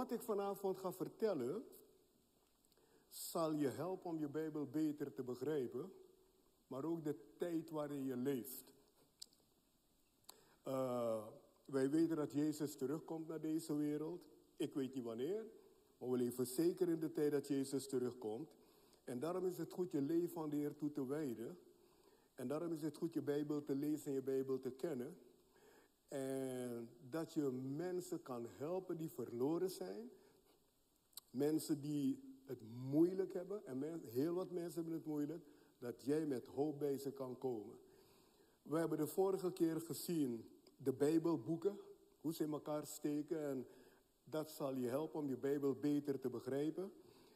Wat ik vanavond ga vertellen, zal je helpen om je Bijbel beter te begrijpen, maar ook de tijd waarin je leeft. Uh, wij weten dat Jezus terugkomt naar deze wereld. Ik weet niet wanneer, maar we leven zeker in de tijd dat Jezus terugkomt. En daarom is het goed je leven aan de Heer toe te wijden. En daarom is het goed je Bijbel te lezen en je Bijbel te kennen. En dat je mensen kan helpen die verloren zijn. Mensen die het moeilijk hebben. En heel wat mensen hebben het moeilijk. Dat jij met hoop ze kan komen. We hebben de vorige keer gezien de Bijbelboeken. Hoe ze in elkaar steken. En dat zal je helpen om je Bijbel beter te begrijpen.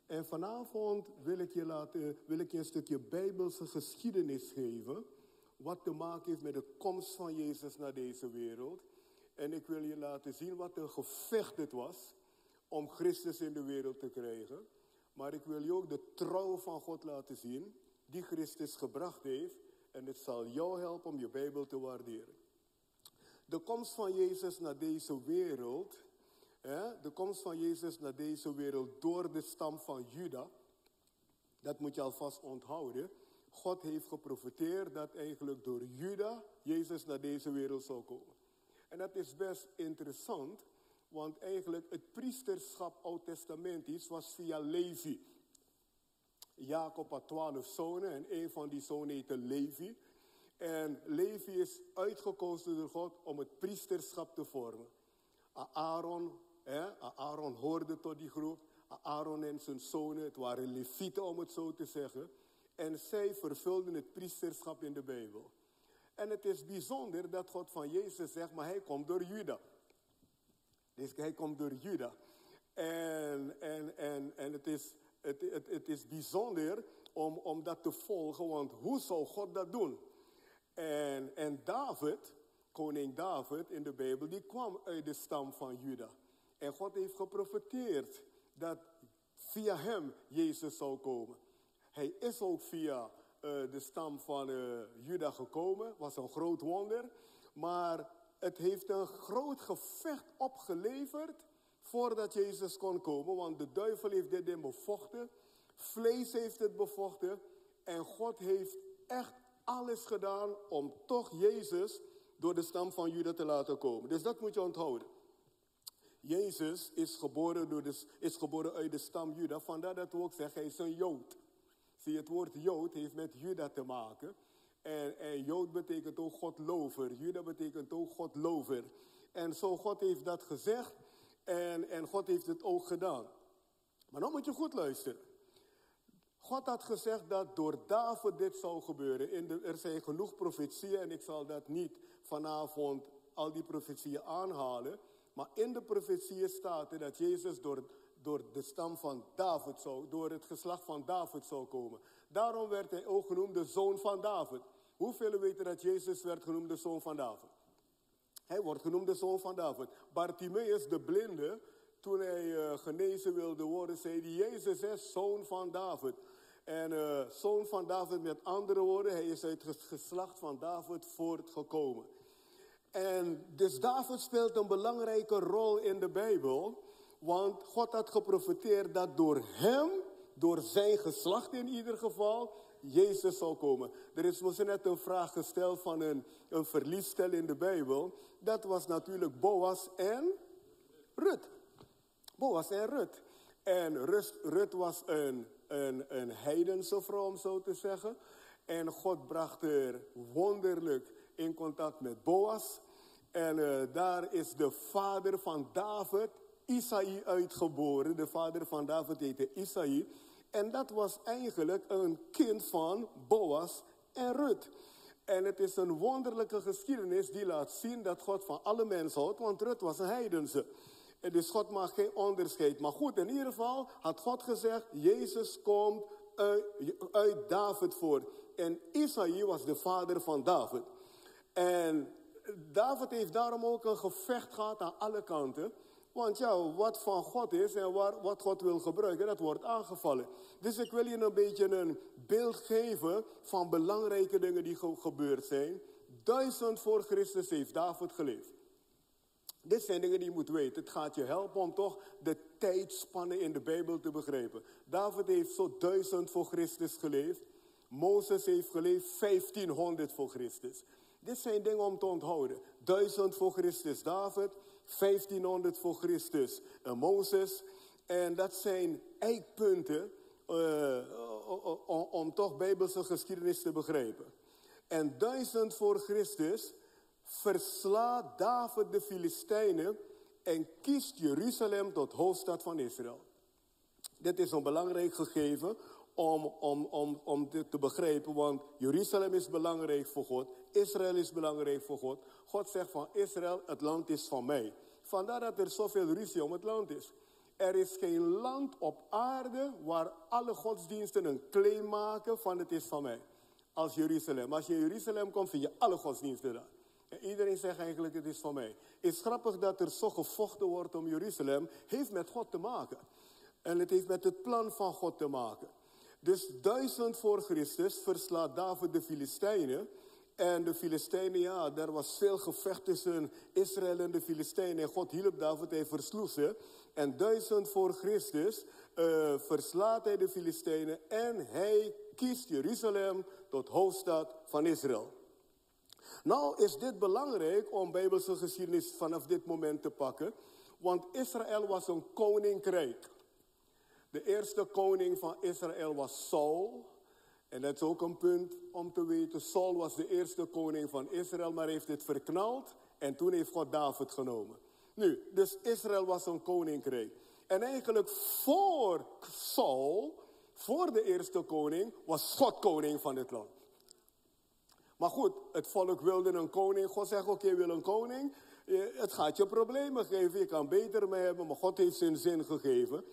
En vanavond wil ik je, laten, wil ik je een stukje Bijbelse geschiedenis geven. Wat te maken heeft met de komst van Jezus naar deze wereld. En ik wil je laten zien wat een gevecht het was om Christus in de wereld te krijgen. Maar ik wil je ook de trouw van God laten zien die Christus gebracht heeft. En het zal jou helpen om je Bijbel te waarderen. De komst van Jezus naar deze wereld de komst van Jezus naar deze wereld door de stam van Juda. Dat moet je alvast onthouden. God heeft geprofiteerd dat eigenlijk door Juda Jezus naar deze wereld zou komen. En dat is best interessant, want eigenlijk het priesterschap oud-testamentisch was via Levi. Jacob had twaalf zonen en een van die zonen heette Levi. En Levi is uitgekozen door God om het priesterschap te vormen. Aaron Aaron hoorde tot die groep. Aaron en zijn zonen, het waren levieten om het zo te zeggen. En zij vervulden het priesterschap in de Bijbel. En het is bijzonder dat God van Jezus zegt, maar hij komt door Juda. Dus hij komt door Juda. En, en, en, en het, is, het, het, het is bijzonder om, om dat te volgen, want hoe zou God dat doen? En, en David, koning David in de Bijbel, die kwam uit de stam van Juda. En God heeft geprofiteerd dat via hem Jezus zou komen. Hij is ook via uh, de stam van uh, Juda gekomen. Was een groot wonder. Maar het heeft een groot gevecht opgeleverd voordat Jezus kon komen. Want de duivel heeft dit in bevochten. Vlees heeft het bevochten. En God heeft echt alles gedaan om toch Jezus door de stam van Juda te laten komen. Dus dat moet je onthouden. Jezus is geboren, door de, is geboren uit de stam Juda. Vandaar dat we ook zeggen, hij is een Jood. Zie, het woord Jood heeft met Juda te maken. En, en Jood betekent ook Godlover. Juda betekent ook Godlover. En zo God heeft dat gezegd. En, en God heeft het ook gedaan. Maar dan moet je goed luisteren. God had gezegd dat door David dit zou gebeuren. In de, er zijn genoeg profetieën en ik zal dat niet vanavond al die profetieën aanhalen. Maar in de profetieën staat er dat Jezus door, door de stam van David zou, door het geslacht van David zou komen. Daarom werd hij ook genoemd de zoon van David. Hoeveel weten dat Jezus werd genoemd de zoon van David? Hij wordt genoemd de zoon van David. Bartimaeus, de blinde, toen hij uh, genezen wilde worden, zei hij, Jezus is zoon van David. En uh, zoon van David, met andere woorden, hij is uit het geslacht van David voortgekomen. En dus David speelt een belangrijke rol in de Bijbel. Want God had geprofiteerd dat door hem, door zijn geslacht in ieder geval, Jezus zou komen. Er is ons net een vraag gesteld van een, een verliesstel in de Bijbel. Dat was natuurlijk Boas en Rut. Boas en Rut. En Rut, was een, een, een heidense vrouw, om zo te zeggen. En God bracht er wonderlijk in contact met Boas. En uh, daar is de vader van David, Isaï, uitgeboren. De vader van David heette Isaï. En dat was eigenlijk een kind van Boas en Rut. En het is een wonderlijke geschiedenis die laat zien dat God van alle mensen houdt, want Rut was een heidense. En dus God maakt geen onderscheid. Maar goed, in ieder geval had God gezegd, Jezus komt uit, uit David voort. En Isaïe was de vader van David. En David heeft daarom ook een gevecht gehad aan alle kanten. Want ja, wat van God is en wat God wil gebruiken, dat wordt aangevallen. Dus ik wil je een beetje een beeld geven van belangrijke dingen die gebeurd zijn. Duizend voor Christus heeft David geleefd. Dit zijn dingen die je moet weten. Het gaat je helpen om toch de tijdspannen in de Bijbel te begrijpen. David heeft zo duizend voor Christus geleefd. Mozes heeft geleefd 1500 voor Christus. Dit zijn dingen om te onthouden. 1000 voor Christus David, 1500 voor Christus uh, Mozes. En dat zijn eikpunten om, om toch Bijbelse geschiedenis te begrijpen. En 1000 voor Christus verslaat David de Filistijnen en kiest Jeruzalem tot hoofdstad van Israël. Dit is een belangrijk gegeven om, om, om, om dit te begrijpen, want Jeruzalem is belangrijk voor God, Israël is belangrijk voor God. God zegt van Israël, het land is van mij. Vandaar dat er zoveel ruzie om het land is. Er is geen land op aarde waar alle godsdiensten een claim maken van het is van mij. Als Jeruzalem. Als je in Jeruzalem komt, vind je alle godsdiensten daar. En iedereen zegt eigenlijk het is van mij. Het is grappig dat er zo gevochten wordt om Jeruzalem. Heeft met God te maken. En het heeft met het plan van God te maken. Dus duizend voor Christus verslaat David de Filistijnen. En de Filistijnen, ja, er was veel gevecht tussen Israël en de Filistijnen. En God hielp David, hij versloeg ze. En duizend voor Christus uh, verslaat hij de Filistijnen. En hij kiest Jeruzalem tot hoofdstad van Israël. Nou is dit belangrijk om Bijbelse geschiedenis vanaf dit moment te pakken. Want Israël was een koninkrijk. De eerste koning van Israël was Saul. En dat is ook een punt om te weten. Saul was de eerste koning van Israël, maar heeft het verknald. En toen heeft God David genomen. Nu, dus Israël was een koninkrijk. En eigenlijk voor Saul, voor de eerste koning, was God koning van het land. Maar goed, het volk wilde een koning. God zegt, oké, je wil een koning. Het gaat je problemen geven. Je kan beter mee hebben, maar God heeft zijn zin gegeven.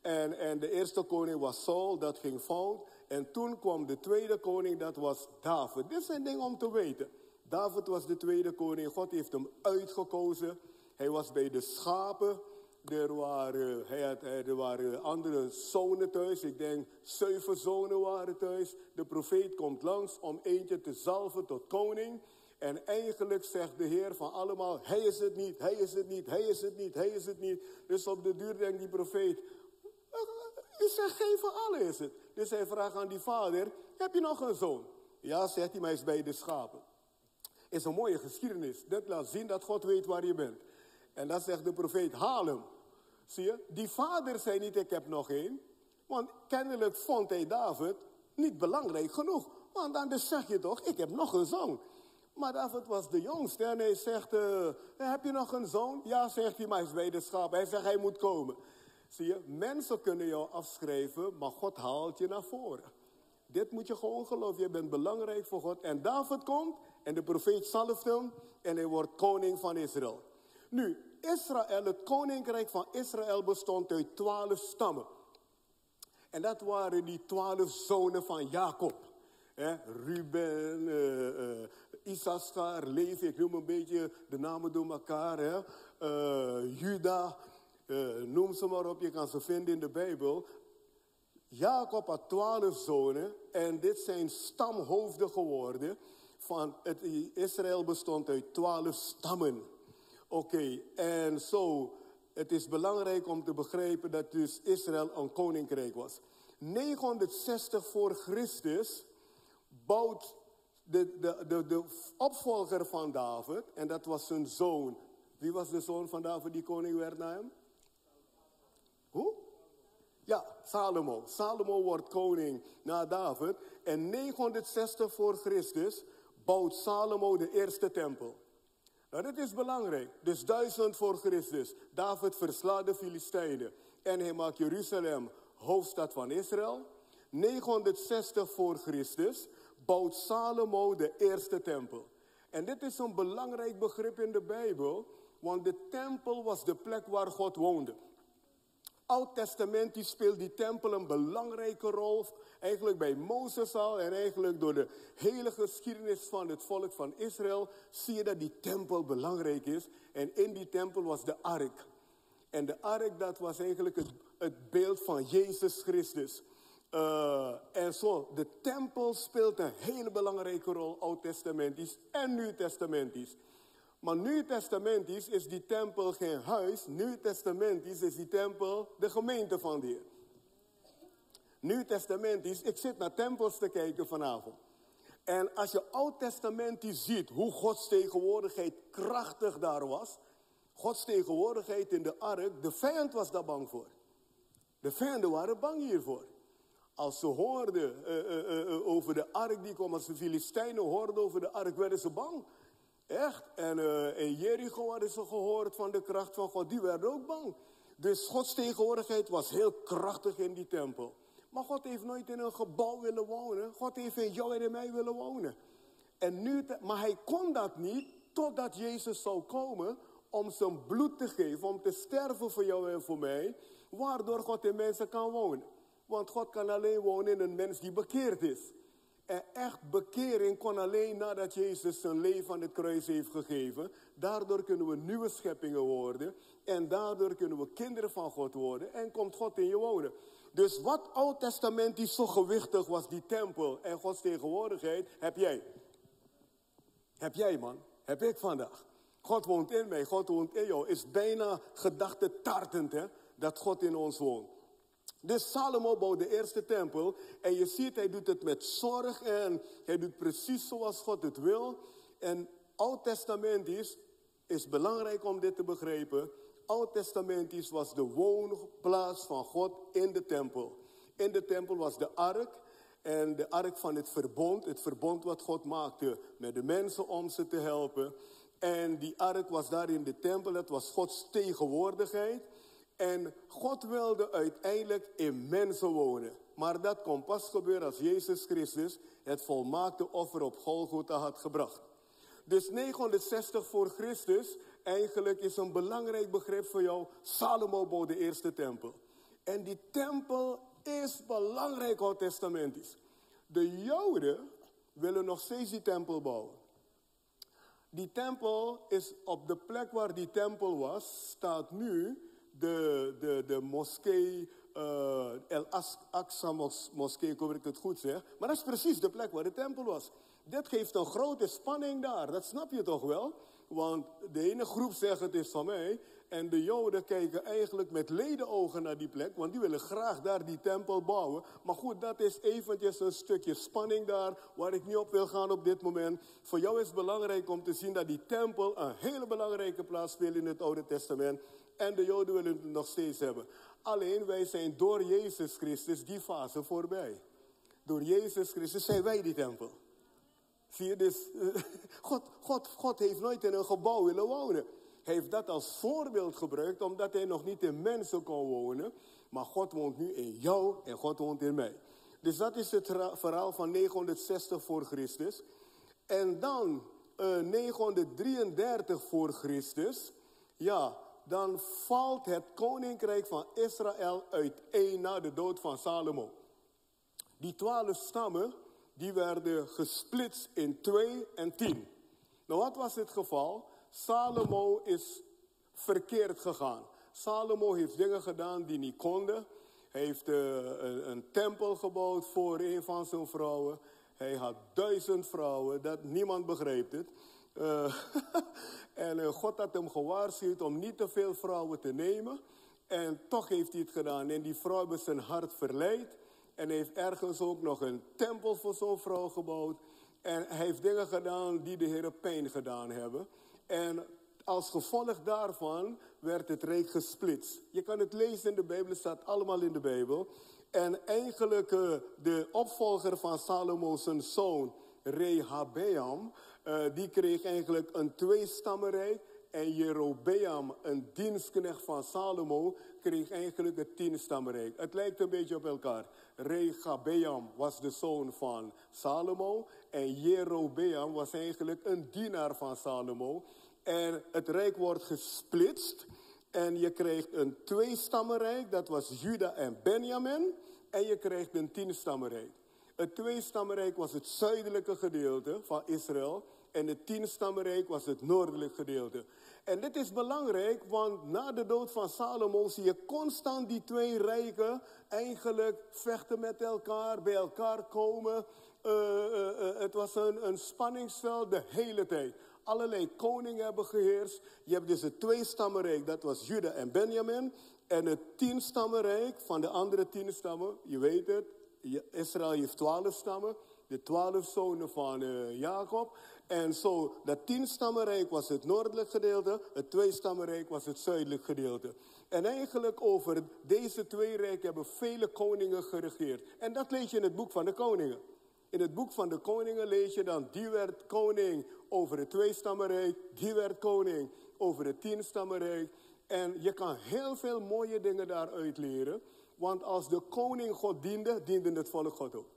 En, en de eerste koning was Saul, dat ging fout. En toen kwam de tweede koning, dat was David. Dit zijn dingen om te weten. David was de tweede koning. God heeft hem uitgekozen. Hij was bij de schapen. Er waren, hij had, er waren andere zonen thuis. Ik denk zeven zonen waren thuis. De profeet komt langs om eentje te zalven tot koning. En eigenlijk zegt de Heer van allemaal, hij is het niet, hij is het niet, hij is het niet, hij is het niet. Dus op de duur denkt die profeet, u zegt geen van allen is het. Dus hij vraagt aan die vader, heb je nog een zoon? Ja, zegt hij, maar hij is bij de schapen. Is een mooie geschiedenis. Dat laat zien dat God weet waar je bent. En dan zegt de profeet, haal hem. Zie je? Die vader zei niet, ik heb nog één. Want kennelijk vond hij David niet belangrijk genoeg. Want dan zeg je toch, ik heb nog een zoon. Maar David was de jongste en hij zegt, uh, heb je nog een zoon? Ja, zegt hij, maar hij is bij de schaap. Hij zegt, hij moet komen. Zie je, mensen kunnen jou afschrijven, maar God haalt je naar voren. Dit moet je gewoon geloven. Je bent belangrijk voor God. En David komt en de profeet zalft hem en hij wordt koning van Israël. Nu, Israël, het koninkrijk van Israël bestond uit twaalf stammen. En dat waren die twaalf zonen van Jacob. Ruben, uh, Issachar, Levi, ik noem een beetje de namen door elkaar. Hè? Uh, Juda, noem ze maar op, je kan ze vinden in de Bijbel. Jacob had twaalf zonen en dit zijn stamhoofden geworden. Van het Israël bestond uit twaalf stammen. Oké, en zo, het is belangrijk om te begrijpen dat dus Israël een koninkrijk was. 960 voor Christus bouwt de, de, de, de opvolger van David, en dat was zijn zoon. Wie was de zoon van David die koning werd na hem? Hoe? Ja, Salomo. Salomo wordt koning na David. En 960 voor Christus bouwt Salomo de eerste tempel. Nou, dit is belangrijk. Dus duizend voor Christus. David verslaat de Filistijnen. En hij maakt Jeruzalem hoofdstad van Israël. 960 voor Christus bouwt Salomo de eerste tempel. En dit is een belangrijk begrip in de Bijbel, want de tempel was de plek waar God woonde. Oud-testament speelt die tempel een belangrijke rol. Eigenlijk bij Mozes al en eigenlijk door de hele geschiedenis van het volk van Israël zie je dat die tempel belangrijk is. En in die tempel was de ark. En de ark dat was eigenlijk het, het beeld van Jezus Christus. Uh, en zo, de tempel speelt een hele belangrijke rol, oud-testamentisch en nieuw-testamentisch. Maar nu testamentisch is die tempel geen huis. Nu testamentisch is die tempel de gemeente van de Heer. Nu testamentisch, ik zit naar tempels te kijken vanavond. En als je oud-testamentisch ziet hoe Gods tegenwoordigheid krachtig daar was. Gods tegenwoordigheid in de ark, de vijand was daar bang voor. De vijanden waren bang hiervoor. Als ze hoorden uh, uh, uh, over de ark die kwam, als de Filistijnen hoorden over de ark, werden ze bang. Echt. En in Jericho hadden ze gehoord van de kracht van God, die werden ook bang. Dus Gods tegenwoordigheid was heel krachtig in die tempel. Maar God heeft nooit in een gebouw willen wonen. God heeft in jou en in mij willen wonen. En nu, maar hij kon dat niet totdat Jezus zou komen om zijn bloed te geven, om te sterven voor jou en voor mij, waardoor God in mensen kan wonen. Want God kan alleen wonen in een mens die bekeerd is. En echt bekering kon alleen nadat Jezus zijn leven aan het kruis heeft gegeven. Daardoor kunnen we nieuwe scheppingen worden. En daardoor kunnen we kinderen van God worden. En komt God in je wonen. Dus wat Oud Testament is zo gewichtig was, die tempel en Gods tegenwoordigheid, heb jij. Heb jij man, heb ik vandaag. God woont in mij, God woont in jou. Is bijna gedachte tartend hè, dat God in ons woont. Dus Salomo bouwt de eerste tempel en je ziet hij doet het met zorg en hij doet precies zoals God het wil. En Oud Testamentisch is belangrijk om dit te begrijpen. Oud-testamentisch was de woonplaats van God in de tempel. In de tempel was de ark en de ark van het verbond. Het verbond wat God maakte met de mensen om ze te helpen. En die ark was daar in de tempel, dat was Gods tegenwoordigheid. En God wilde uiteindelijk in mensen wonen. Maar dat kon pas gebeuren als Jezus Christus het volmaakte offer op Golgotha had gebracht. Dus 960 voor Christus eigenlijk is een belangrijk begrip voor jou. Salomo bouwde de eerste tempel. En die tempel is belangrijk oud-testamentisch. De Joden willen nog steeds die tempel bouwen. Die tempel is op de plek waar die tempel was, staat nu de, de, de moskee, uh, El Aqsa moskee, ik hoop ik het goed zeg. Maar dat is precies de plek waar de tempel was. Dit geeft een grote spanning daar, dat snap je toch wel? Want de ene groep zegt het is van mij. En de Joden kijken eigenlijk met ledenogen naar die plek. Want die willen graag daar die tempel bouwen. Maar goed, dat is eventjes een stukje spanning daar. Waar ik niet op wil gaan op dit moment. Voor jou is het belangrijk om te zien dat die tempel een hele belangrijke plaats speelt in het Oude Testament. En de Joden willen het nog steeds hebben. Alleen wij zijn door Jezus Christus die fase voorbij. Door Jezus Christus zijn wij die tempel. Zie je, dus God, God, God heeft nooit in een gebouw willen wonen. Hij heeft dat als voorbeeld gebruikt, omdat hij nog niet in mensen kon wonen. Maar God woont nu in jou en God woont in mij. Dus dat is het verhaal van 960 voor Christus. En dan uh, eh, 933 voor Christus. Ja, dan valt het koninkrijk van Israël uiteen na de dood van Salomo. Die twaalf stammen die werden gesplitst in twee en tien. Nou, wat was het geval? Salomo is verkeerd gegaan. Salomo heeft dingen gedaan die niet konden. Hij heeft uh, een, een, tempel gebouwd voor een van zijn vrouwen. Hij had duizend vrouwen, dat, niemand begreep het. Uh, en uh, God had hem gewaarschuwd om niet te veel vrouwen te nemen. En toch heeft hij het gedaan. En die vrouw hebben zijn hart verleid. En heeft ergens ook nog een tempel voor zo'n vrouw gebouwd. En hij heeft dingen gedaan die de Heer pijn gedaan hebben. En als gevolg daarvan werd het rijk gesplitst. Je kan het lezen in de Bijbel, het staat allemaal in de Bijbel. En eigenlijk uh, de opvolger van Salomo, zijn zoon, Rehabeam, uh, die kreeg eigenlijk een tweestammenrijk. En Jerobeam, een dienstknecht van Salomo, kreeg eigenlijk het tienstammenrijk. Het lijkt een beetje op elkaar. Regabeam was de zoon van Salomo. En Jerobeam was eigenlijk een dienaar van Salomo. En het rijk wordt gesplitst. En je krijgt een tweestammenrijk, dat was Juda en Benjamin. En je krijgt een tienstammenrijk. Het tweestammenrijk was het zuidelijke gedeelte van Israël. En het tienstammenrijk was het noordelijke gedeelte. En dit is belangrijk, want na de dood van Salomo zie je constant die twee rijken eigenlijk vechten met elkaar, bij elkaar komen. Uh, uh, uh, het was een, een spanningsveld de hele tijd. allerlei koningen hebben geheerst. Je hebt dus het tweestammenrijk, dat was Juda en Benjamin. En het tienstammenrijk van de andere tien stammen, je weet het, Israël heeft twaalf stammen, de twaalf zonen van uh, Jacob. En zo, dat tienstammenrijk was het noordelijk gedeelte, het tweestammenrijk was het zuidelijk gedeelte. En eigenlijk over deze twee rijken hebben vele koningen geregeerd. En dat lees je in het boek van de koningen. In het boek van de koningen lees je dan, die werd koning over het tweestammenrijk, die werd koning over het tienstammenrijk. En je kan heel veel mooie dingen daaruit leren. Want als de koning God diende, diende het volk God ook.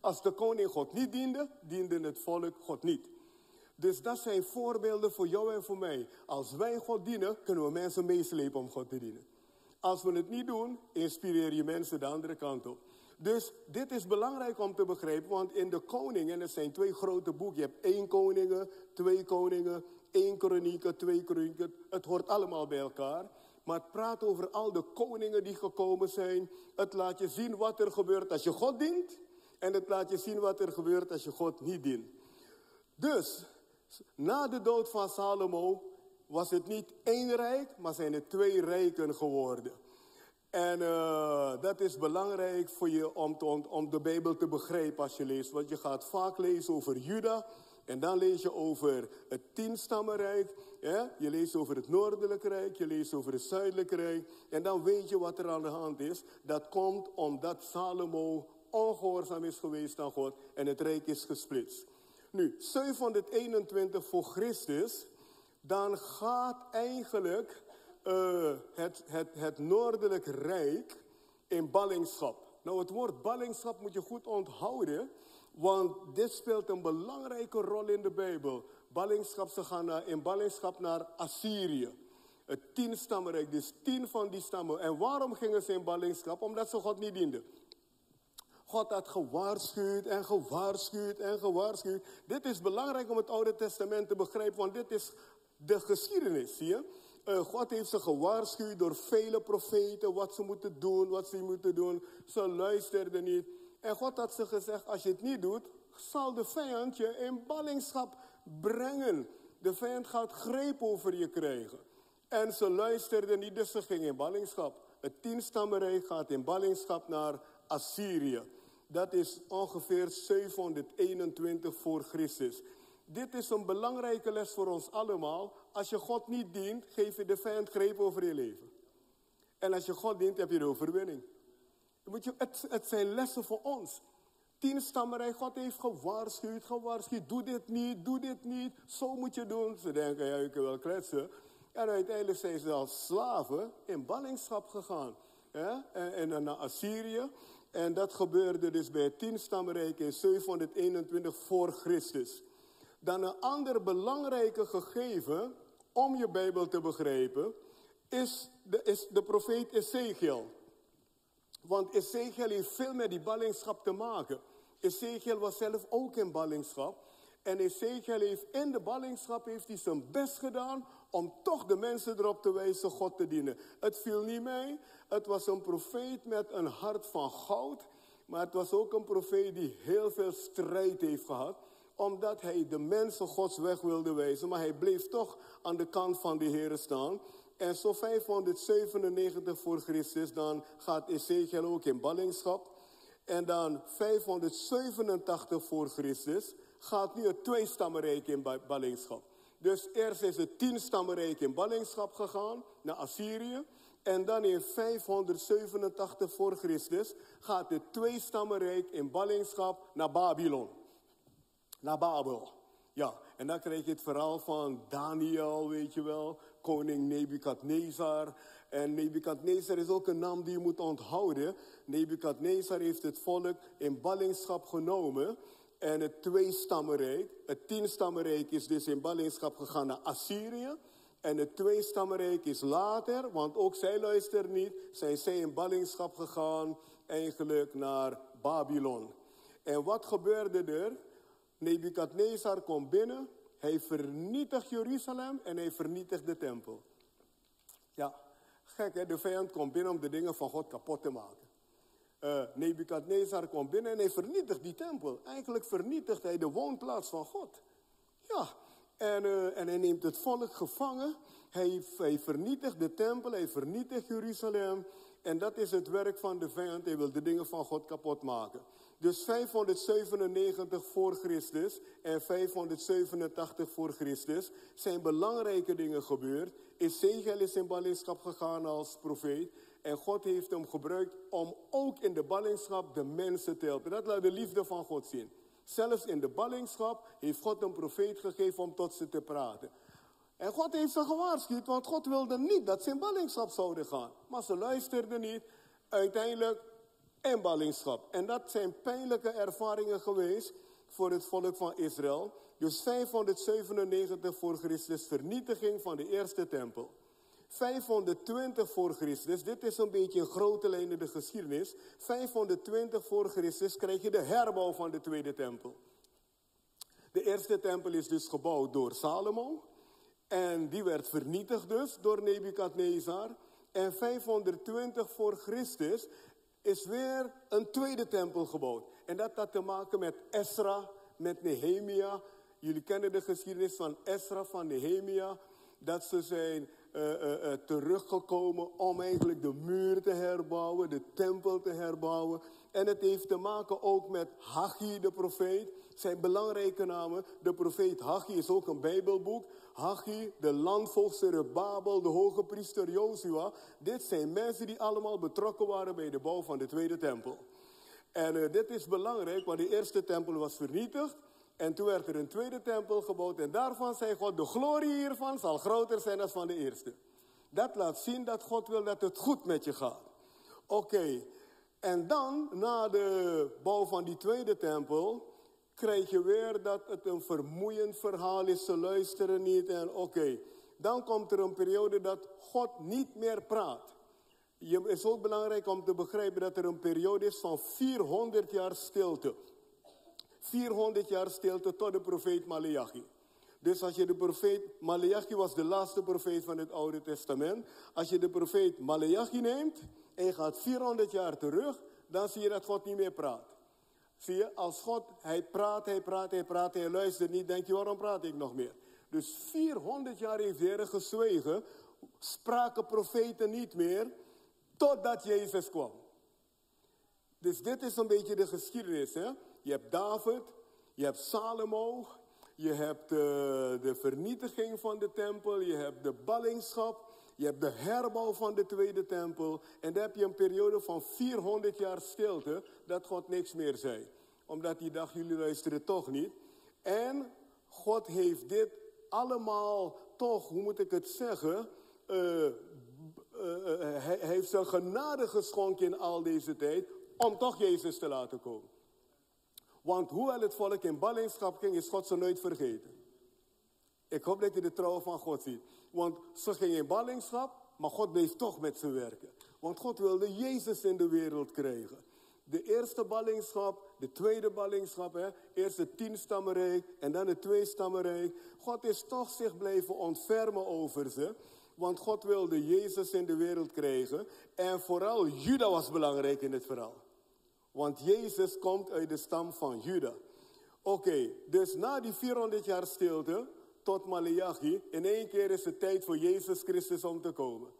Als de koning God niet diende, diende het volk God niet. Dus dat zijn voorbeelden voor jou en voor mij. Als wij God dienen, kunnen we mensen meeslepen om God te dienen. Als we het niet doen, inspireer je mensen de andere kant op. Dus dit is belangrijk om te begrijpen, want in de koningen, er zijn twee grote boeken. Je hebt één koningen, twee koningen, één kronieken, twee kronieken. Het hoort allemaal bij elkaar. Maar het praat over al de koningen die gekomen zijn. Het laat je zien wat er gebeurt als je God dient. En het laat je zien wat er gebeurt als je God niet dient. Dus, na de dood van Salomo was het niet één rijk, maar zijn het twee rijken geworden. En uh, dat is belangrijk voor je om, om, de Bijbel te begrijpen als je leest. Want je gaat vaak lezen over Juda. En dan lees je over het tienstammenrijk. Ja? Je leest over het noordelijke rijk. Je leest over het zuidelijke rijk. En dan weet je wat er aan de hand is. Dat komt omdat Salomo ongehoorzaam is geweest aan God. En het rijk is gesplitst. Nu, 721 voor Christus. Dan gaat eigenlijk uh, het, het, het Noordelijk Rijk in ballingschap. Nou, het woord ballingschap moet je goed onthouden, want dit speelt een belangrijke rol in de Bijbel. Ballingschap, ze gaan in ballingschap naar Assyrië. Het tienstammenrijk, dus tien van die stammen. En waarom gingen ze in ballingschap? Omdat ze God niet dienden. God had gewaarschuwd en gewaarschuwd en gewaarschuwd. Dit is belangrijk om het Oude Testament te begrijpen, want dit is de geschiedenis, zie je? Uh, God heeft ze gewaarschuwd door vele profeten wat ze moeten doen, wat ze moeten doen. Ze luisterden niet. En God had ze gezegd, als je het niet doet, zal de vijand je in ballingschap brengen. De vijand gaat greep over je krijgen. En ze luisterden niet, dus ze gingen in ballingschap. Het tienstammenrijk gaat in ballingschap naar Assyrië. Dat is ongeveer 721 voor Christus. Dit is een belangrijke les voor ons allemaal. Als je God niet dient, geef je de vijand greep over je leven. En als je God dient, heb je de overwinning. Moet je, het, zijn lessen voor ons. Tien stammerij, God heeft gewaarschuwd, gewaarschuwd. Doe dit niet, doe dit niet. Zo moet je doen. Ze denken, ja, je kunt wel kletsen. En uiteindelijk zijn ze als slaven in ballingschap gegaan. Ja? En, naar Assyrië. En dat gebeurde dus bij het tien stammenrijk in 721 voor Christus. Dan een ander belangrijke gegeven om je Bijbel te begrijpen is de, is de profeet Ezekiel. Want Ezekiel heeft veel met die ballingschap te maken. Ezekiel was zelf ook in ballingschap. En Ezekiel heeft in de ballingschap heeft hij zijn best gedaan om toch de mensen erop te wijzen God te dienen. Het viel niet mee. Het was een profeet met een hart van goud. Maar het was ook een profeet die heel veel strijd heeft gehad omdat hij de mensen Gods weg wilde wijzen. Maar hij bleef toch aan de kant van de Heer staan. En zo 597 voor Christus, dan gaat Ezekiel ook in ballingschap. En dan 587 voor Christus gaat nu het tweestammenrijk in ballingschap. Dus eerst is het tienstammenrijk in ballingschap gegaan naar Assyrië. En dan in 587 voor Christus gaat het tweestammenrijk in ballingschap naar Babylon naar Babel. Ja, en dan krijg je het verhaal van Daniel, weet je wel, koning Nebukadnezar. En Nebukadnezar is ook een naam die je moet onthouden. Nebukadnezar heeft het volk in ballingschap genomen. En het tweestammenrijk, het tienstammenrijk is dus in ballingschap gegaan naar Assyrië. En het tweestammenrijk is later, want ook zij luisteren niet, zijn zij in ballingschap gegaan eigenlijk naar Babylon. En wat gebeurde er? Nebukadnezar komt binnen, hij vernietigt Jeruzalem en hij vernietigt de tempel. Ja, gek hè, de vijand komt binnen om de dingen van God kapot te maken. Uh, Nebukadnezar komt binnen en hij vernietigt die tempel. Eigenlijk vernietigt hij de woonplaats van God. Ja, En, uh, en hij neemt het volk gevangen. Hij vernietigt de tempel, hij vernietigt Jeruzalem. En dat is het werk van de vijand. Hij wil de dingen van God kapot maken. Dus 597 voor Christus en 587 voor Christus zijn belangrijke dingen gebeurd. Ezekiel is in ballingschap gegaan als profeet. En God heeft hem gebruikt om ook in de ballingschap de mensen te helpen. Dat laat de liefde van God zien. Zelfs in de ballingschap heeft God een profeet gegeven om tot ze te praten. En God heeft ze gewaarschuwd, want God wilde niet dat ze in ballingschap zouden gaan. Maar ze luisterden niet. Uiteindelijk in ballingschap. En dat zijn pijnlijke ervaringen geweest voor het volk van Israël. Dus 597 voor Christus, vernietiging van de eerste tempel. 520 voor Christus, dit is een beetje een grote lijn in de geschiedenis. 520 voor Christus krijg je de herbouw van de tweede tempel. De eerste tempel is dus gebouwd door Salomo. En die werd vernietigd dus door Nebukadnezar. En 520 voor Christus is weer een tweede tempel gebouwd. En dat had te maken met Esra, met Nehemia. Jullie kennen de geschiedenis van Esra, van Nehemia. Dat ze zijn uh, uh, teruggekomen om eigenlijk de muur te herbouwen, de tempel te herbouwen. En het heeft te maken ook met Haggai, de profeet. Zijn belangrijke namen. De profeet Haggai is ook een bijbelboek. Haggai, de landvolkser Babel, de hoge priester Jozua. Dit zijn mensen die allemaal betrokken waren bij de bouw van de tweede tempel. En uh, dit is belangrijk, want de eerste tempel was vernietigd. En toen werd er een tweede tempel gebouwd. En daarvan zei God, de glorie hiervan zal groter zijn dan van de eerste. Dat laat zien dat God wil dat het goed met je gaat. Oké, en dan, na de bouw van die tweede tempel, krijg je weer dat het een vermoeiend verhaal is. Ze luisteren niet en oké. Dan komt er een periode dat God niet meer praat. Het is ook belangrijk om te begrijpen dat er een periode is van 400 jaar stilte. 400 jaar stilte tot de profeet Malachi. Dus als je de profeet, Malachi was de laatste profeet van het Oude Testament. Als je de profeet Malachi neemt en je gaat 400 jaar terug, dan zie je dat God niet meer praat. Zie je, als God, hij praat, hij praat, hij praat, hij luistert niet, denk je, waarom praat ik nog meer? Dus 400 jaar heeft de gezwegen, spraken profeten niet meer, totdat Jezus kwam. Dus dit is een beetje de geschiedenis, hè? Je hebt David, je hebt Salomo, je hebt eh, de vernietiging van de tempel, je hebt de ballingschap, je hebt de herbouw van de tweede tempel. En dan heb je een periode van 400 jaar stilte dat God niks meer zei. Omdat hij dacht, jullie luisteren toch niet. En God heeft dit allemaal toch, hoe moet ik het zeggen, uh, uh, hij heeft zijn genade geschonken in al deze tijd om toch Jezus te laten komen. Want hoewel het volk in ballingschap ging, is God ze nooit vergeten. Ik hoop dat je de trouw van God ziet. Want ze gingen in ballingschap, maar God bleef toch met ze werken. Want God wilde Jezus in de wereld krijgen. De eerste ballingschap, de tweede ballingschap, hè? eerst het tienstammenrijk en dan het tweestammenrijk. God is toch zich blijven ontfermen over ze. Want God wilde Jezus in de wereld krijgen. En vooral Juda was belangrijk in het verhaal. Want Jezus komt uit de stam van Juda. Oké, dus na die 400 jaar stilte tot Malachi, in één keer is het tijd voor Jezus Christus om te komen.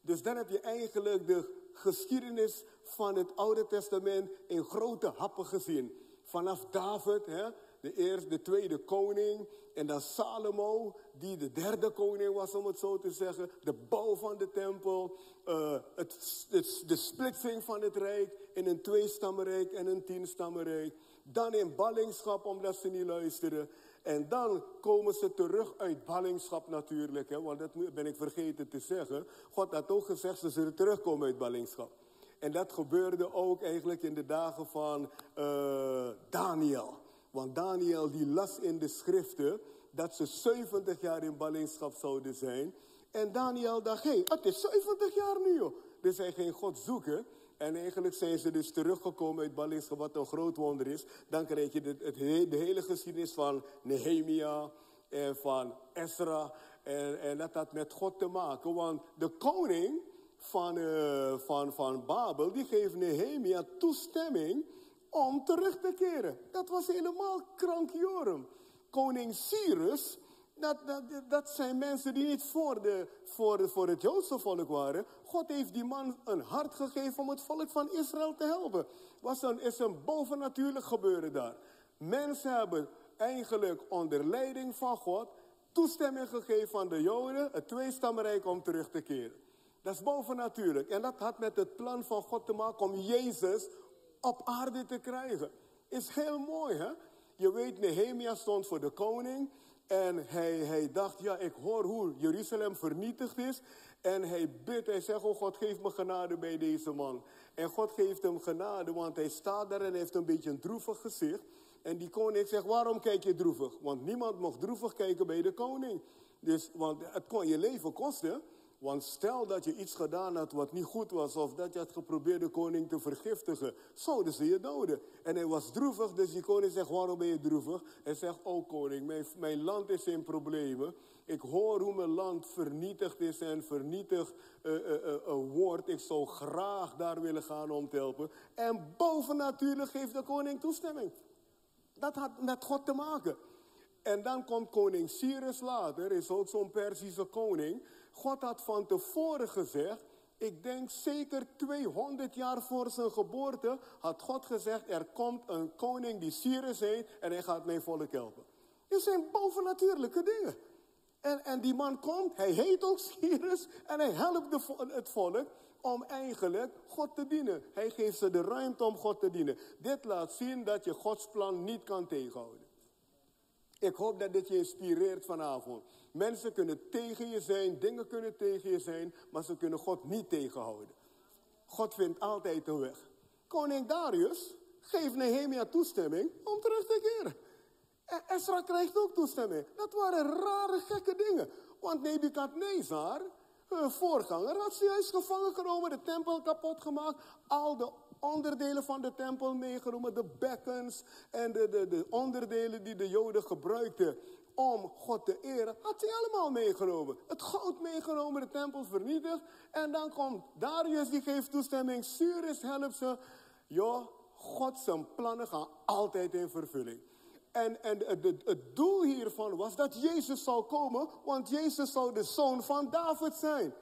Dus dan heb je eigenlijk de geschiedenis van het Oude Testament in grote happen gezien. Vanaf David, hè, de eerste, de tweede koning. En dan Salomo, die de derde koning was, om het zo te zeggen. De bouw van de tempel. Uh, het, het, de splitsing van het rijk in een tweestammenrijk en een tienstammenrijk. Dan in ballingschap, omdat ze niet luisteren. En dan komen ze terug uit ballingschap natuurlijk. Hè, want dat ben ik vergeten te zeggen. God had ook gezegd, ze zullen terugkomen uit ballingschap. En dat gebeurde ook eigenlijk in de dagen van uh, Daniel. Want Daniel die las in de schriften dat ze 70 jaar in ballingschap zouden zijn. En Daniel dacht, hé, het is 70 jaar nu. Dus hij ging God zoeken. En eigenlijk zijn ze dus teruggekomen uit ballingschap, wat een groot wonder is. Dan krijg je de, de hele geschiedenis van Nehemia en van Ezra. En, en dat had met God te maken. Want de koning van, uh, van, van Babel, die geeft Nehemia toestemming om terug te keren. Dat was helemaal krankjorum. Koning Cyrus, Dat, dat, dat zijn mensen die niet voor, de, voor, voor het Joodse volk waren. God heeft die man een hart gegeven om het volk van Israël te helpen. Was een, is een bovennatuurlijk gebeuren daar. Mensen hebben eigenlijk onder leiding van God toestemming gegeven aan de Joden het tweestammenrijk om terug te keren. Dat is bovennatuurlijk. En dat had met het plan van God te maken om Jezus op aarde te krijgen. Is heel mooi, hè? Je weet, Nehemia stond voor de koning. En hij, hij dacht, ja, ik hoor hoe Jeruzalem vernietigd is. En hij bidt, hij zegt, oh God, geef me genade bij deze man. En God geeft hem genade, want hij staat daar en heeft een beetje een droevig gezicht. En die koning zegt, waarom kijk je droevig? Want niemand mocht droevig kijken bij de koning. Dus, want het kon je leven kosten. Want stel dat je iets gedaan had wat niet goed was, of dat je had geprobeerd de koning te vergiftigen, zouden ze je doden. En hij was droevig, dus die koning zegt, waarom ben je droevig? Hij zegt, oh koning, mijn, mijn land is in problemen. Ik hoor hoe mijn land vernietigd is en vernietigd uh, uh, wordt. Ik zou graag daar willen gaan om te helpen. En bovennatuurlijk geeft de koning toestemming. Dat had met God te maken. En dan komt koning Cyrus later, is ook zo'n Persische koning. God had van tevoren gezegd, ik denk zeker 200 jaar voor zijn geboorte, had God gezegd, er komt een koning die Cyrus heet en hij gaat mijn volk helpen. Dit zijn bovennatuurlijke dingen. En, en die man komt, hij heet ook Cyrus en hij helpt de, het volk om eigenlijk God te dienen. Hij geeft ze de ruimte om God te dienen. Dit laat zien dat je Gods plan niet kan tegenhouden. Ik hoop dat dit je inspireert vanavond. Mensen kunnen tegen je zijn, dingen kunnen tegen je zijn, maar ze kunnen God niet tegenhouden. God vindt altijd een weg. Koning Darius geeft Nehemia toestemming om terug te keren. En Esra krijgt ook toestemming. Dat waren rare, gekke dingen. Want Nebukadnezar, hun voorganger, had ze juist gevangen genomen, de tempel kapot gemaakt, al de onderdelen van de tempel meegenomen, de bekkens en de, de, de onderdelen die de Joden gebruikten om God te eren, had hij allemaal meegenomen. Het goud meegenomen, de tempel vernietigd. En dan komt Darius, die geeft toestemming, Cyrus helpt ze. Ja, God zijn plannen gaan altijd in vervulling. En, en het, het, het doel hiervan was dat Jezus zou komen, want Jezus zou de zoon van David zijn.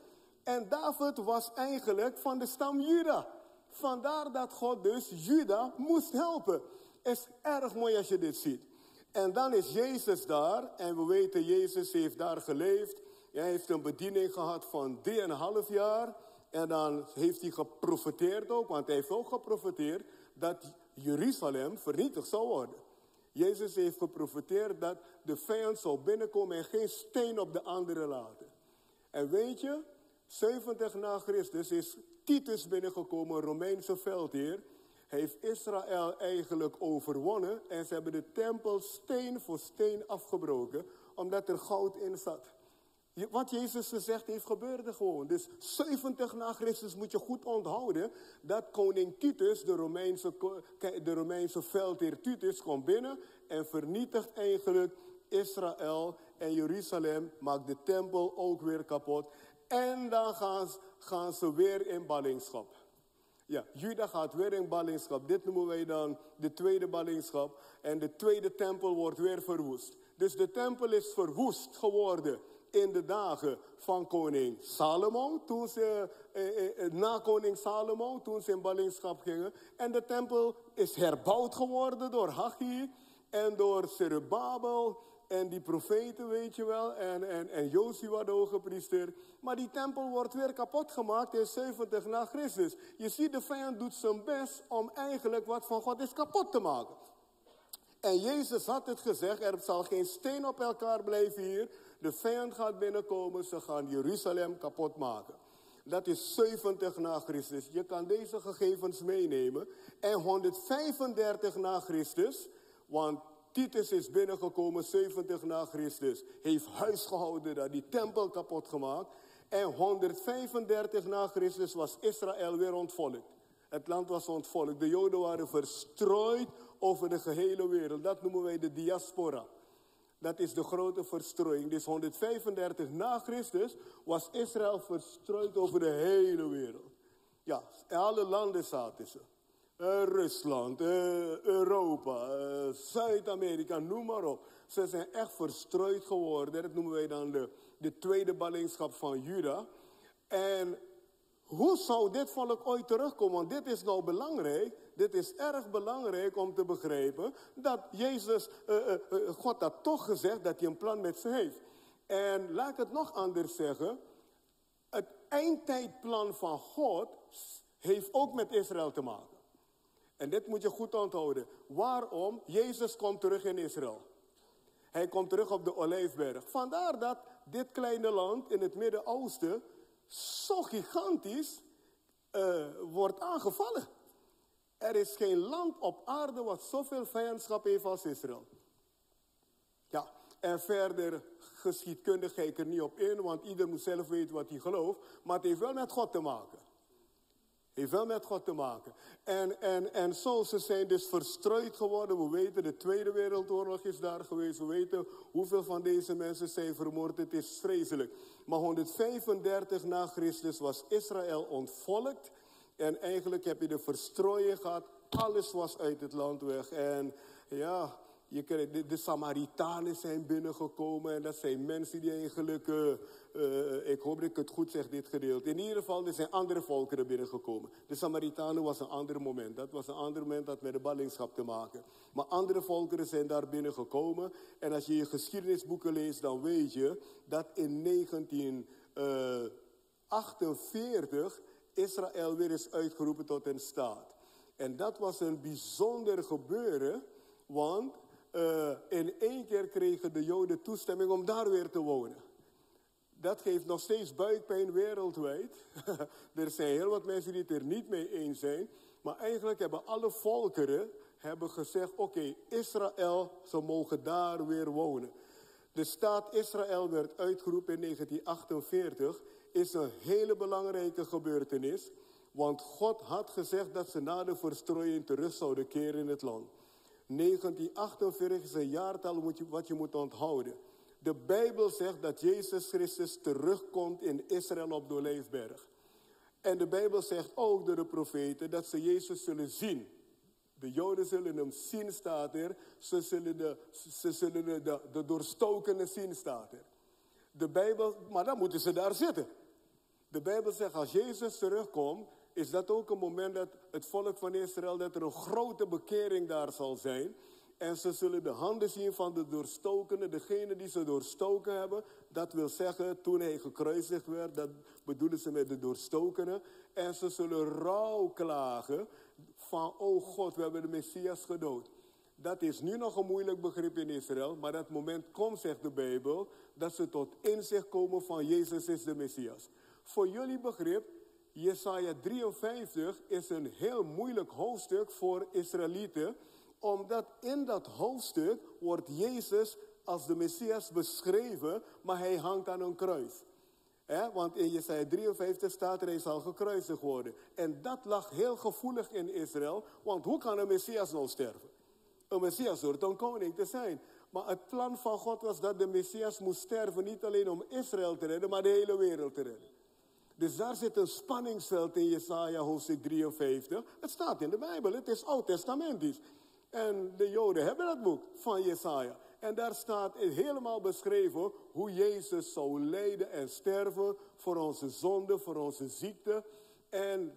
En David was eigenlijk van de stam Juda. Vandaar dat God dus Juda moest helpen. Is erg mooi als je dit ziet. En dan is Jezus daar. En we weten, Jezus heeft daar geleefd. Hij heeft een bediening gehad van half jaar. En dan heeft hij geprofiteerd ook, want hij heeft ook geprofiteerd dat Jeruzalem vernietigd zou worden. Jezus heeft geprofiteerd dat de vijand zou binnenkomen en geen steen op de andere laten. En weet je, 70 na Christus is Titus binnengekomen, Romeinse veldheer. Heeft Israël eigenlijk overwonnen en ze hebben de tempel steen voor steen afgebroken, omdat er goud in zat. Wat Jezus gezegd heeft, gebeurde gewoon. Dus 70 na Christus moet je goed onthouden dat koning Titus, de Romeinse, de Romeinse veldheer Titus, komt binnen en vernietigt eigenlijk Israël en Jeruzalem, maakt de tempel ook weer kapot. En dan gaan gaan ze weer in ballingschap. Ja, Juda gaat weer in ballingschap. Dit noemen wij dan de tweede ballingschap. En de tweede tempel wordt weer verwoest. Dus de tempel is verwoest geworden in de dagen van koning Salomo, toen ze, eh, eh, eh, na koning Salomo, toen ze in ballingschap gingen. En de tempel is herbouwd geworden door Haggai en door Zerubbabel en die profeten, weet je wel, en, en, en Joshua de hoge priester. Maar die tempel wordt weer kapot gemaakt in 70 na Christus. Je ziet, de vijand doet zijn best om eigenlijk wat van God is kapot te maken. En Jezus had het gezegd, er zal geen steen op elkaar blijven hier. De vijand gaat binnenkomen, ze gaan Jeruzalem kapot maken. Dat is 70 na Christus. Je kan deze gegevens meenemen. En 135 na Christus, want Titus is binnengekomen 70 na Christus. Heeft huis gehouden daar, die tempel kapot gemaakt. En 135 na Christus was Israël weer ontvolkt. Het land was ontvolkt. De Joden waren verstrooid over de gehele wereld. Dat noemen wij de diaspora. Dat is de grote verstrooiing. Dus 135 na Christus was Israël verstrooid over de hele wereld. Ja, alle landen zaten ze. uh, Rusland, uh, Europa, Zuid-Amerika, noem maar op. Ze zijn echt verstrooid geworden. Dat noemen wij dan de, de tweede ballingschap van Juda. En hoe zou dit volk ooit terugkomen? Want dit is nou belangrijk. Dit is erg belangrijk om te begrijpen. Dat Jezus, God had toch gezegd dat hij een plan met ze heeft. En laat ik het nog anders zeggen. Het eindtijdplan van God heeft ook met Israël te maken. En dit moet je goed onthouden. Waarom? Jezus komt terug in Israël. Hij komt terug op de Olijfberg. Vandaar dat dit kleine land in het Midden-Oosten zo gigantisch uh, wordt aangevallen. Er is geen land op aarde wat zoveel vijandschap heeft als Israël. Ja, en verder geschiedkundig ga ik er niet op in, want ieder moet zelf weten wat hij gelooft. Maar het heeft wel met God te maken. Heeft wel met God te maken. En, en, en zo, ze zijn dus verstrooid geworden. We weten, de Tweede Wereldoorlog is daar geweest. We weten hoeveel van deze mensen zijn vermoord. Het is vreselijk. Maar 135 na Christus was Israël ontvolkt. En eigenlijk heb je de verstrooiing gehad. Alles was uit het land weg. En ja, je de, de, Samaritanen zijn binnengekomen en dat zijn mensen die eigenlijk, uh, uh, ik hoop dat ik het goed zeg, dit gedeelte. In ieder geval, er zijn andere volkeren binnengekomen. De Samaritanen was een ander moment. Dat was een ander moment dat met de ballingschap te maken. Maar andere volkeren zijn daar binnengekomen. En als je je geschiedenisboeken leest, dan weet je dat in 1948 Israël weer is uitgeroepen tot een staat. En dat was een bijzonder gebeuren, want uh, in één keer kregen de Joden toestemming om daar weer te wonen. Dat geeft nog steeds buikpijn wereldwijd. er zijn heel wat mensen die het er niet mee eens zijn. Maar eigenlijk hebben alle volkeren hebben gezegd: oké, Israël, ze mogen daar weer wonen. De staat Israël werd uitgeroepen in 1948. Is een hele belangrijke gebeurtenis. Want God had gezegd dat ze na de verstrooiing terug zouden keren in het land. 1948 is een jaartal wat je moet onthouden. De Bijbel zegt dat Jezus Christus terugkomt in Israël op de Olijfberg. En de Bijbel zegt ook door de profeten dat ze Jezus zullen zien. De Joden zullen hem zien, staat er. Ze zullen de, ze zullen de, de, de doorstokenen zien, staat er. De Bijbel, maar dan moeten ze daar zitten. De Bijbel zegt als Jezus terugkomt, is dat ook een moment dat het volk van Israël, dat er een grote bekering daar zal zijn. En ze zullen de handen zien van de doorstokenen, degene die ze doorstoken hebben. Dat wil zeggen, toen hij gekruisigd werd, dat bedoelen ze met de doorstokenen. En ze zullen rouw klagen van, oh God, we hebben de Messias gedood. Dat is nu nog een moeilijk begrip in Israël, maar dat moment komt, zegt de Bijbel, dat ze tot inzicht komen van Jezus is de Messias. Voor jullie begrip Jesaja 53 is een heel moeilijk hoofdstuk voor Israëlieten, omdat in dat hoofdstuk wordt Jezus als de Messias beschreven, maar hij hangt aan een kruis. want in Jesaja 53 staat er, hij zal gekruisigd worden. En dat lag heel gevoelig in Israël, want hoe kan een Messias nou sterven? Een Messias hoort een koning te zijn. Maar het plan van God was dat de Messias moest sterven, niet alleen om Israël te redden, maar de hele wereld te redden. Dus daar zit een spanningsveld in Jesaja hoofdstuk 53. Het staat in de Bijbel, het is oud-testamentisch. En de Joden hebben dat boek van Jesaja. En daar staat helemaal beschreven hoe Jezus zou lijden en sterven voor onze zonde, voor onze ziekte. En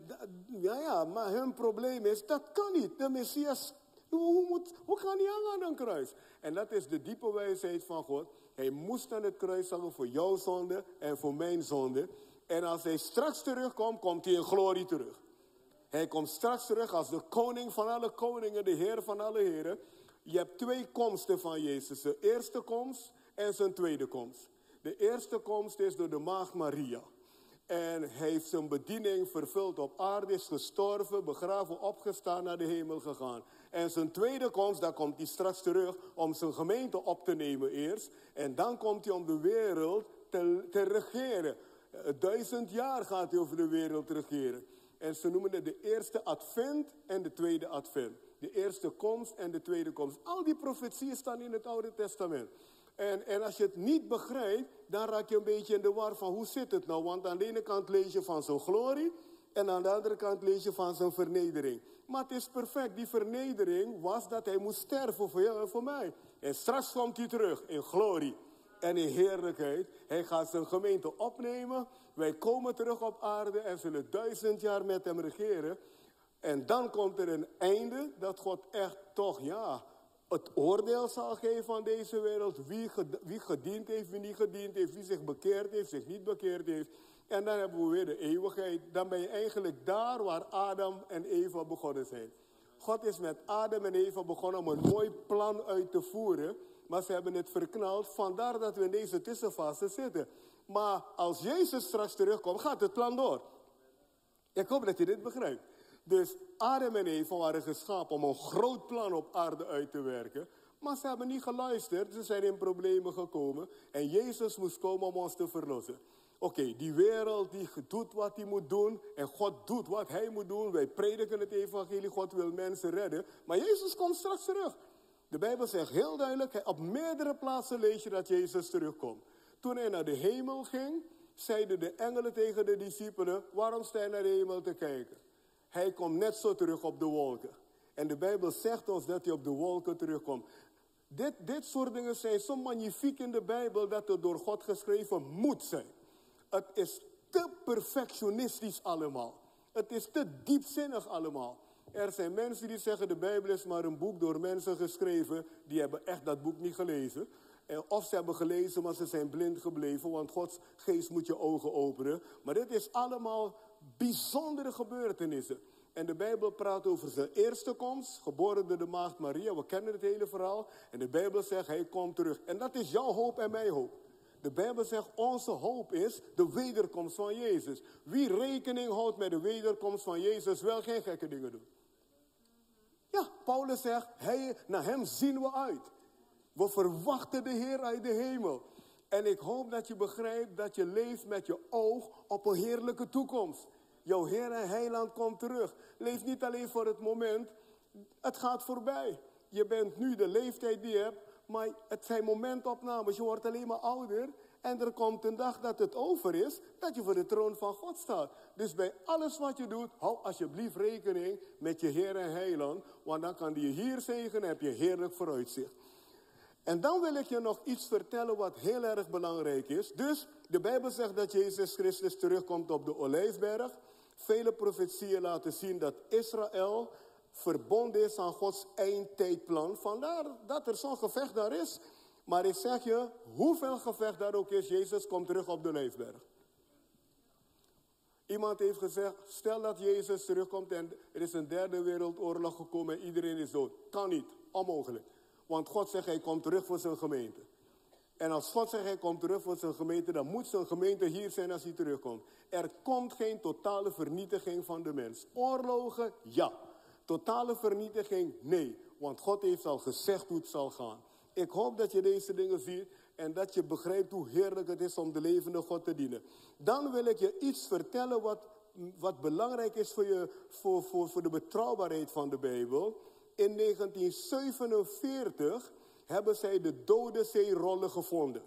ja, ja, maar hun probleem is, dat kan niet. De Messias, hoe, moet, hoe kan hij hangen aan een kruis? En dat is de diepe wijsheid van God. Hij moest aan het kruis hangen voor jouw zonde en voor mijn zonde. En als hij straks terugkomt, komt hij in glorie terug. Hij komt straks terug als de koning van alle koningen, de heer van alle heren. Je hebt twee komsten van Jezus. Zijn eerste komst en zijn tweede komst. De eerste komst is door de maagd Maria. En hij heeft zijn bediening vervuld op aarde, is gestorven, begraven, opgestaan, naar de hemel gegaan. En zijn tweede komst, daar komt hij straks terug om zijn gemeente op te nemen eerst. En dan komt hij om de wereld te, te regeren. Eh, duizend jaar gaat hij over de wereld regeren. En ze noemen het de eerste advent en de tweede advent. De eerste komst en de tweede komst. Al die profetieën staan in het Oude Testament. En, en als je het niet begrijpt, dan raak je een beetje in de war van hoe zit het nou? Want aan de ene kant lees je van zijn glorie. En aan de andere kant lees je van zijn vernedering. Maar het is perfect. Die vernedering was dat hij moest sterven voor jou en voor mij. En straks komt hij terug in glorie en in heerlijkheid. Hij gaat zijn gemeente opnemen. Wij komen terug op aarde en zullen duizend jaar met hem regeren. En dan komt er een einde dat God echt toch, ja, het oordeel zal geven aan deze wereld. Wie, wie gediend heeft, wie niet gediend heeft, wie zich bekeerd heeft, zich niet bekeerd heeft. En dan hebben we weer de eeuwigheid. Dan ben je eigenlijk daar waar Adam en Eva begonnen zijn. God is met Adam en Eva begonnen om een mooi plan uit te voeren. Maar ze hebben het verknald. Vandaar dat we in deze tussenfase zitten. Maar als Jezus straks terugkomt, gaat het plan door. Ik hoop dat je dit begrijpt. Dus Adam en Eva waren geschapen om een groot plan op aarde uit te werken. Maar ze hebben niet geluisterd, ze zijn in problemen gekomen. En Jezus moest komen om ons te verlossen. Oké, die wereld die doet wat hij moet doen. En God doet wat hij moet doen. Wij prediken het evangelie, God wil mensen redden. Maar Jezus komt straks terug. De Bijbel zegt heel duidelijk, op meerdere plaatsen lees je dat Jezus terugkomt. Toen hij naar de hemel ging, zeiden de engelen tegen de discipelen, waarom sta je naar de hemel te kijken? Hij komt net zo terug op de wolken. En de Bijbel zegt ons dat hij op de wolken terugkomt. Dit, dit soort dingen zijn zo magnifiek in de Bijbel dat het door God geschreven moet zijn. Het is te perfectionistisch allemaal. Het is te diepzinnig allemaal. Er zijn mensen die zeggen de Bijbel is maar een boek door mensen geschreven. Die hebben echt dat boek niet gelezen. Of ze hebben gelezen, maar ze zijn blind gebleven. Want Gods geest moet je ogen openen. Maar dit is allemaal bijzondere gebeurtenissen. En de Bijbel praat over zijn eerste komst, geboren door de maagd Maria. We kennen het hele verhaal. En de Bijbel zegt, hij komt terug. En dat is jouw hoop en mijn hoop. De Bijbel zegt, onze hoop is de wederkomst van Jezus. Wie rekening houdt met de wederkomst van Jezus, wil geen gekke dingen doen. Ja, Paulus zegt, hij, naar hem zien we uit. We verwachten de Heer uit de hemel. En ik hoop dat je begrijpt dat je leeft met je oog op een heerlijke toekomst. Jouw Heer en Heiland komt terug. Leef niet alleen voor het moment. Het gaat voorbij. Je bent nu de leeftijd die je hebt. Maar het zijn momentopnames. Je wordt alleen maar ouder. En er komt een dag dat het over is, dat je voor de troon van God staat. Dus bij alles wat je doet, hou alsjeblieft rekening met je Heer en Heiland. Want dan kan die je hier zegenen en heb je heerlijk vooruitzicht. En dan wil ik je nog iets vertellen wat heel erg belangrijk is. Dus de Bijbel zegt dat Jezus Christus terugkomt op de Olijfberg. Vele profetieën laten zien dat Israël verbonden is aan Gods eindtijdplan. Vandaar dat er zo'n gevecht daar is. Maar ik zeg je, hoeveel gevecht daar ook is, Jezus komt terug op de Leefberg. Iemand heeft gezegd, stel dat Jezus terugkomt en er is een derde wereldoorlog gekomen en iedereen is dood. Kan niet, onmogelijk. Want God zegt, hij komt terug voor zijn gemeente. En als God zegt, hij komt terug voor zijn gemeente, dan moet zijn gemeente hier zijn als hij terugkomt. Er komt geen totale vernietiging van de mens. Oorlogen, ja. Totale vernietiging, nee. Want God heeft al gezegd hoe het zal gaan. Ik hoop dat je deze dingen ziet en dat je begrijpt hoe heerlijk het is om de levende God te dienen. Dan wil ik je iets vertellen wat, wat belangrijk is voor, je, voor, voor, voor de betrouwbaarheid van de Bijbel. In 1947 hebben zij de Dode Zee-rollen gevonden.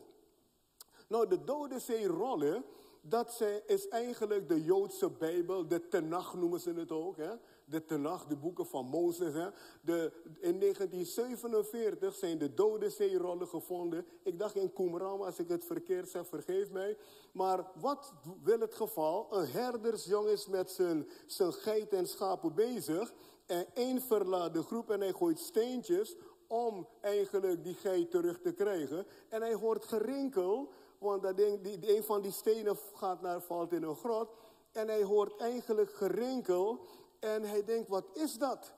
Nou, de Dode Zee-rollen, dat is eigenlijk de Joodse Bijbel, de Tenach noemen ze het ook. Hè? De Tenach, de boeken van Mozes. Hè. De, in 1947 zijn de Dode Zeerollen gevonden. Ik dacht in Qumran, als ik het verkeerd zeg, vergeef mij. Maar wat wil het geval? Een herdersjong is met zijn, zijn geit en schapen bezig. En één verlaat de groep en hij gooit steentjes om eigenlijk die geit terug te krijgen. En hij hoort gerinkel, want dat ding, die, een van die stenen gaat naar, valt in een grot. En hij hoort eigenlijk gerinkel. En hij denkt, wat is dat?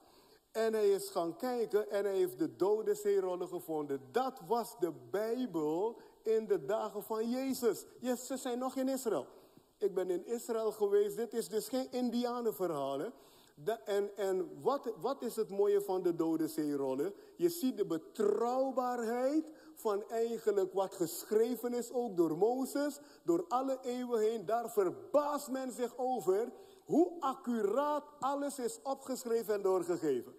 En hij is gaan kijken en hij heeft de dode zeerollen gevonden. Dat was de Bijbel in de dagen van Jezus. Yes, ze zijn nog in Israël. Ik ben in Israël geweest. Dit is dus geen Indianenverhaal. Hè? en en wat, wat is het mooie van de dode zeerollen? Je ziet de betrouwbaarheid van eigenlijk wat geschreven is, ook door Mozes, door alle eeuwen heen. Daar verbaast men zich over hoe accuraat alles is opgeschreven en doorgegeven.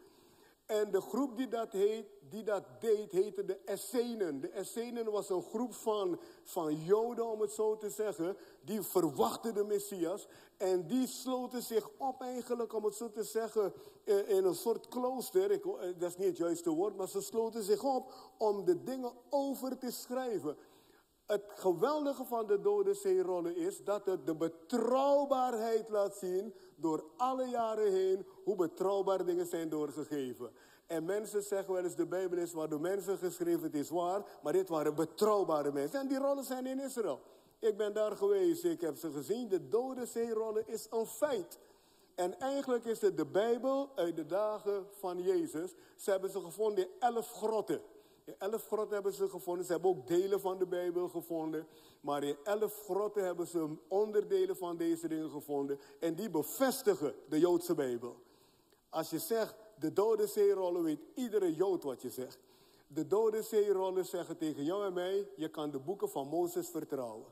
En de groep die dat, heet, die dat deed, heette de Essenen. De Essenen was een groep van, van Joden, om het zo te zeggen, die verwachten de Messias. En die sloten zich op eigenlijk, om het zo te zeggen, eh, in een soort klooster. Eh, dat is niet het juiste woord, maar ze sloten zich op om de dingen over te schrijven. Het geweldige van de Dode Zeerollen is dat het de betrouwbaarheid laat zien door alle jaren heen hoe betrouwbaar dingen zijn doorgegeven. En mensen zeggen wel eens de Bijbel is waar door mensen geschreven, het is waar, maar dit waren betrouwbare mensen. En die rollen zijn in Israël. Ik ben daar geweest, ik heb ze gezien. De Dode Zeerollen is een feit. En eigenlijk is het de Bijbel uit de dagen van Jezus. Ze hebben ze gevonden in elf grotten. In elf grotten hebben ze gevonden. Ze hebben ook delen van de Bijbel gevonden. Maar in elf grotten hebben ze onderdelen van deze dingen gevonden. En die bevestigen de Joodse Bijbel. Als je zegt de dode zeerollen, weet iedere Jood wat je zegt. De dode zeerollen zeggen tegen jou en mij: je kan de boeken van Mozes vertrouwen.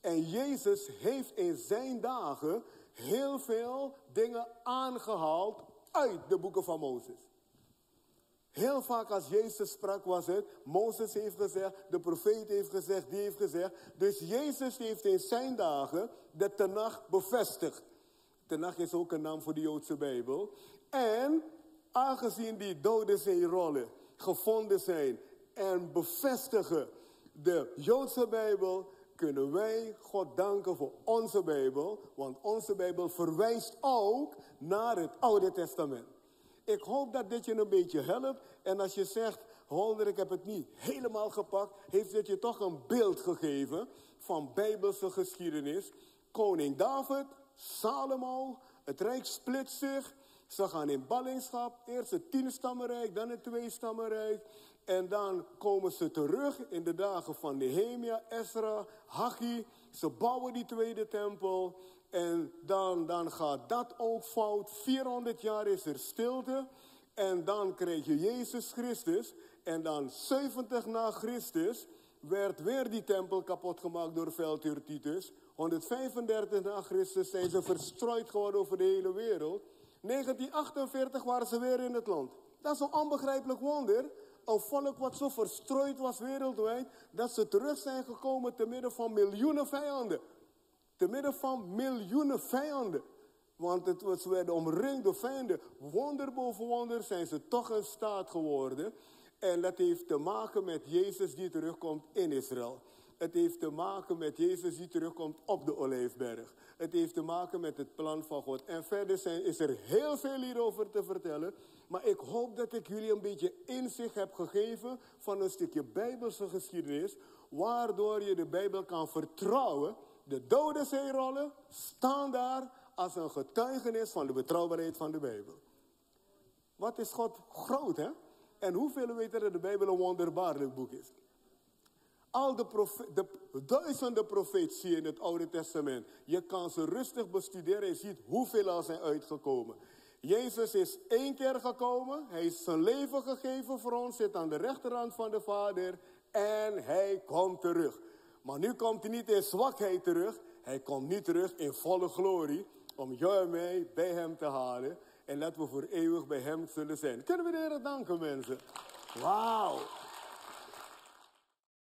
En Jezus heeft in zijn dagen heel veel dingen aangehaald uit de boeken van Mozes. Heel vaak als Jezus sprak was het, Mozes heeft gezegd, de profeet heeft gezegd, die heeft gezegd. Dus Jezus heeft in zijn dagen de Tenach bevestigd. Tenach is ook een naam voor de Joodse Bijbel. En aangezien die dode zeerollen gevonden zijn en bevestigen de Joodse Bijbel, kunnen wij God danken voor onze Bijbel, want onze Bijbel verwijst ook naar het Oude Testament. Ik hoop dat dit je een beetje helpt. En als je zegt, Holder, ik heb het niet helemaal gepakt, heeft dit je toch een beeld gegeven van Bijbelse geschiedenis. Koning David, Salomo, het Rijk split zich. Ze gaan in ballingschap. Eerst het tienstammenrijk, dan het tweestammenrijk. En dan komen ze terug in de dagen van Nehemia, Ezra, Haggai. Ze bouwen die tweede tempel. En dan, dan gaat dat ook fout. 400 jaar is er stilte. En dan krijg je Jezus Christus. En dan 70 na Christus werd weer die tempel kapot gemaakt door veldheer Titus. 135 na Christus zijn ze verstrooid geworden over de hele wereld. 1948 waren ze weer in het land. Dat is een onbegrijpelijk wonder. Een volk wat zo verstrooid was wereldwijd, dat ze terug zijn gekomen te midden van miljoenen vijanden. Te midden van miljoenen vijanden. Want het, ze werden omringd door vijanden. Wonder boven wonder zijn ze toch in staat geworden. En dat heeft te maken met Jezus die terugkomt in Israël. Het heeft te maken met Jezus die terugkomt op de Olijfberg. Het heeft te maken met het plan van God. En verder zijn, is er heel veel hierover te vertellen. Maar ik hoop dat ik jullie een beetje inzicht heb gegeven van een stukje Bijbelse geschiedenis. Waardoor je de Bijbel kan vertrouwen. De dode zeerollen staan daar als een getuigenis van de betrouwbaarheid van de Bijbel. Wat is God groot, hè? En hoeveel weten dat de Bijbel een wonderbaarlijk boek is? Al de, de duizenden profetieën in het Oude Testament. Je kan ze rustig bestuderen. Je ziet hoeveel al zijn uitgekomen. Jezus is één keer gekomen. Hij is zijn leven gegeven voor ons. Zit aan de rechterhand van de Vader. En hij komt terug. Maar nu komt hij niet in zwakheid terug. Hij komt niet terug in volle glorie. Om jou en mij bij hem te halen. En dat we voor eeuwig bij hem zullen zijn. Kunnen we de Heer danken, mensen? Wauw.